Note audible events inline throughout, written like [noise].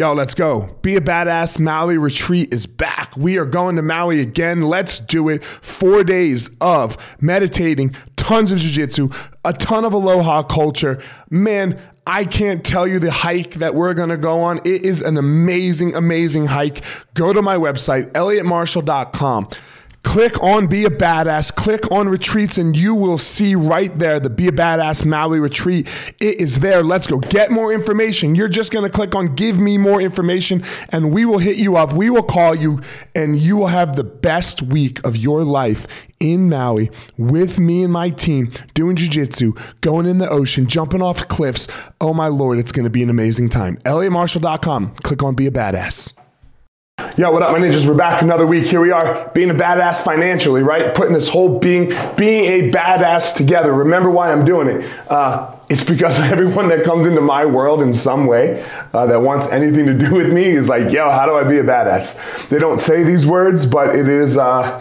Yo, let's go. Be a badass. Maui retreat is back. We are going to Maui again. Let's do it. Four days of meditating, tons of jujitsu, a ton of aloha culture. Man, I can't tell you the hike that we're going to go on. It is an amazing, amazing hike. Go to my website, elliottmarshall.com. Click on Be a Badass, click on retreats, and you will see right there the Be a Badass Maui retreat. It is there. Let's go. Get more information. You're just going to click on Give Me More Information, and we will hit you up. We will call you, and you will have the best week of your life in Maui with me and my team doing jujitsu, going in the ocean, jumping off cliffs. Oh my Lord, it's going to be an amazing time. ElliottMarshall.com. Click on Be a Badass. Yo, what up, my ninjas? We're back another week. Here we are, being a badass financially, right? Putting this whole being being a badass together. Remember why I'm doing it? Uh, it's because [laughs] everyone that comes into my world in some way uh, that wants anything to do with me is like, yo, how do I be a badass? They don't say these words, but it is. Uh,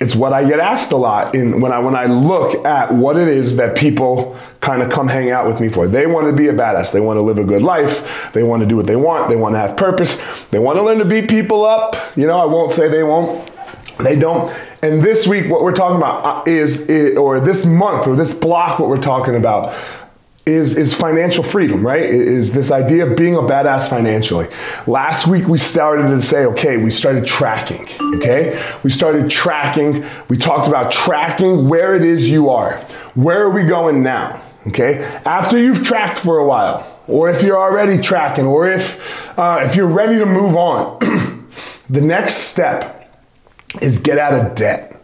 it's what I get asked a lot in when I when I look at what it is that people kind of come hang out with me for. They want to be a badass. They want to live a good life. They want to do what they want. They want to have purpose. They want to learn to beat people up. You know, I won't say they won't. They don't. And this week, what we're talking about uh, is, or this month, or this block, what we're talking about is, is financial freedom, right? Is this idea of being a badass financially. Last week we started to say, okay, we started tracking, okay? We started tracking. We talked about tracking where it is you are. Where are we going now? Okay? After you've tracked for a while, or if you're already tracking, or if uh, if you're ready to move on, [clears throat] the next step is get out of debt.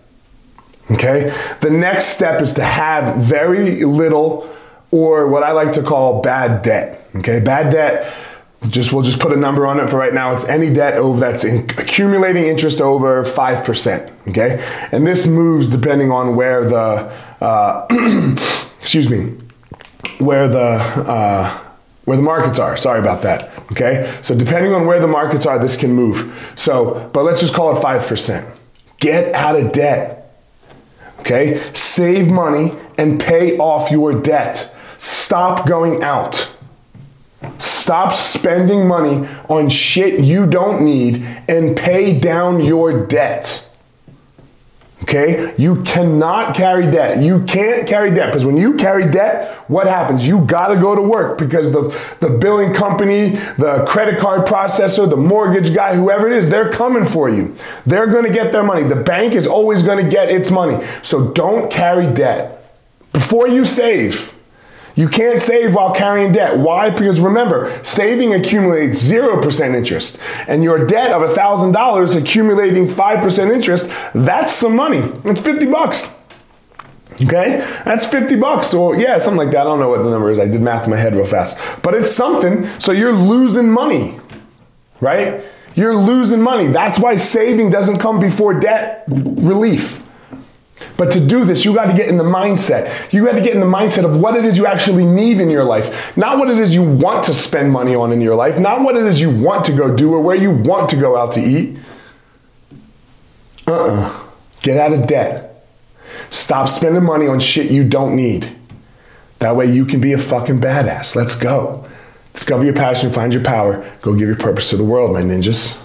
Okay? The next step is to have very little or what I like to call bad debt. Okay, bad debt. Just we'll just put a number on it for right now. It's any debt over that's in, accumulating interest over five percent. Okay, and this moves depending on where the uh, [clears throat] excuse me, where the uh, where the markets are. Sorry about that. Okay, so depending on where the markets are, this can move. So, but let's just call it five percent. Get out of debt. Okay, save money and pay off your debt. Stop going out. Stop spending money on shit you don't need and pay down your debt. Okay? You cannot carry debt. You can't carry debt because when you carry debt, what happens? You got to go to work because the, the billing company, the credit card processor, the mortgage guy, whoever it is, they're coming for you. They're going to get their money. The bank is always going to get its money. So don't carry debt. Before you save, you can't save while carrying debt. Why? Because remember, saving accumulates 0% interest. And your debt of $1,000 accumulating 5% interest, that's some money. It's 50 bucks. Okay? That's 50 bucks. Or yeah, something like that. I don't know what the number is. I did math in my head real fast. But it's something. So you're losing money. Right? You're losing money. That's why saving doesn't come before debt relief. But to do this, you got to get in the mindset. You got to get in the mindset of what it is you actually need in your life, not what it is you want to spend money on in your life, not what it is you want to go do or where you want to go out to eat. Uh uh-uh. uh Get out of debt. Stop spending money on shit you don't need. That way you can be a fucking badass. Let's go. Discover your passion, find your power, go give your purpose to the world, my ninjas.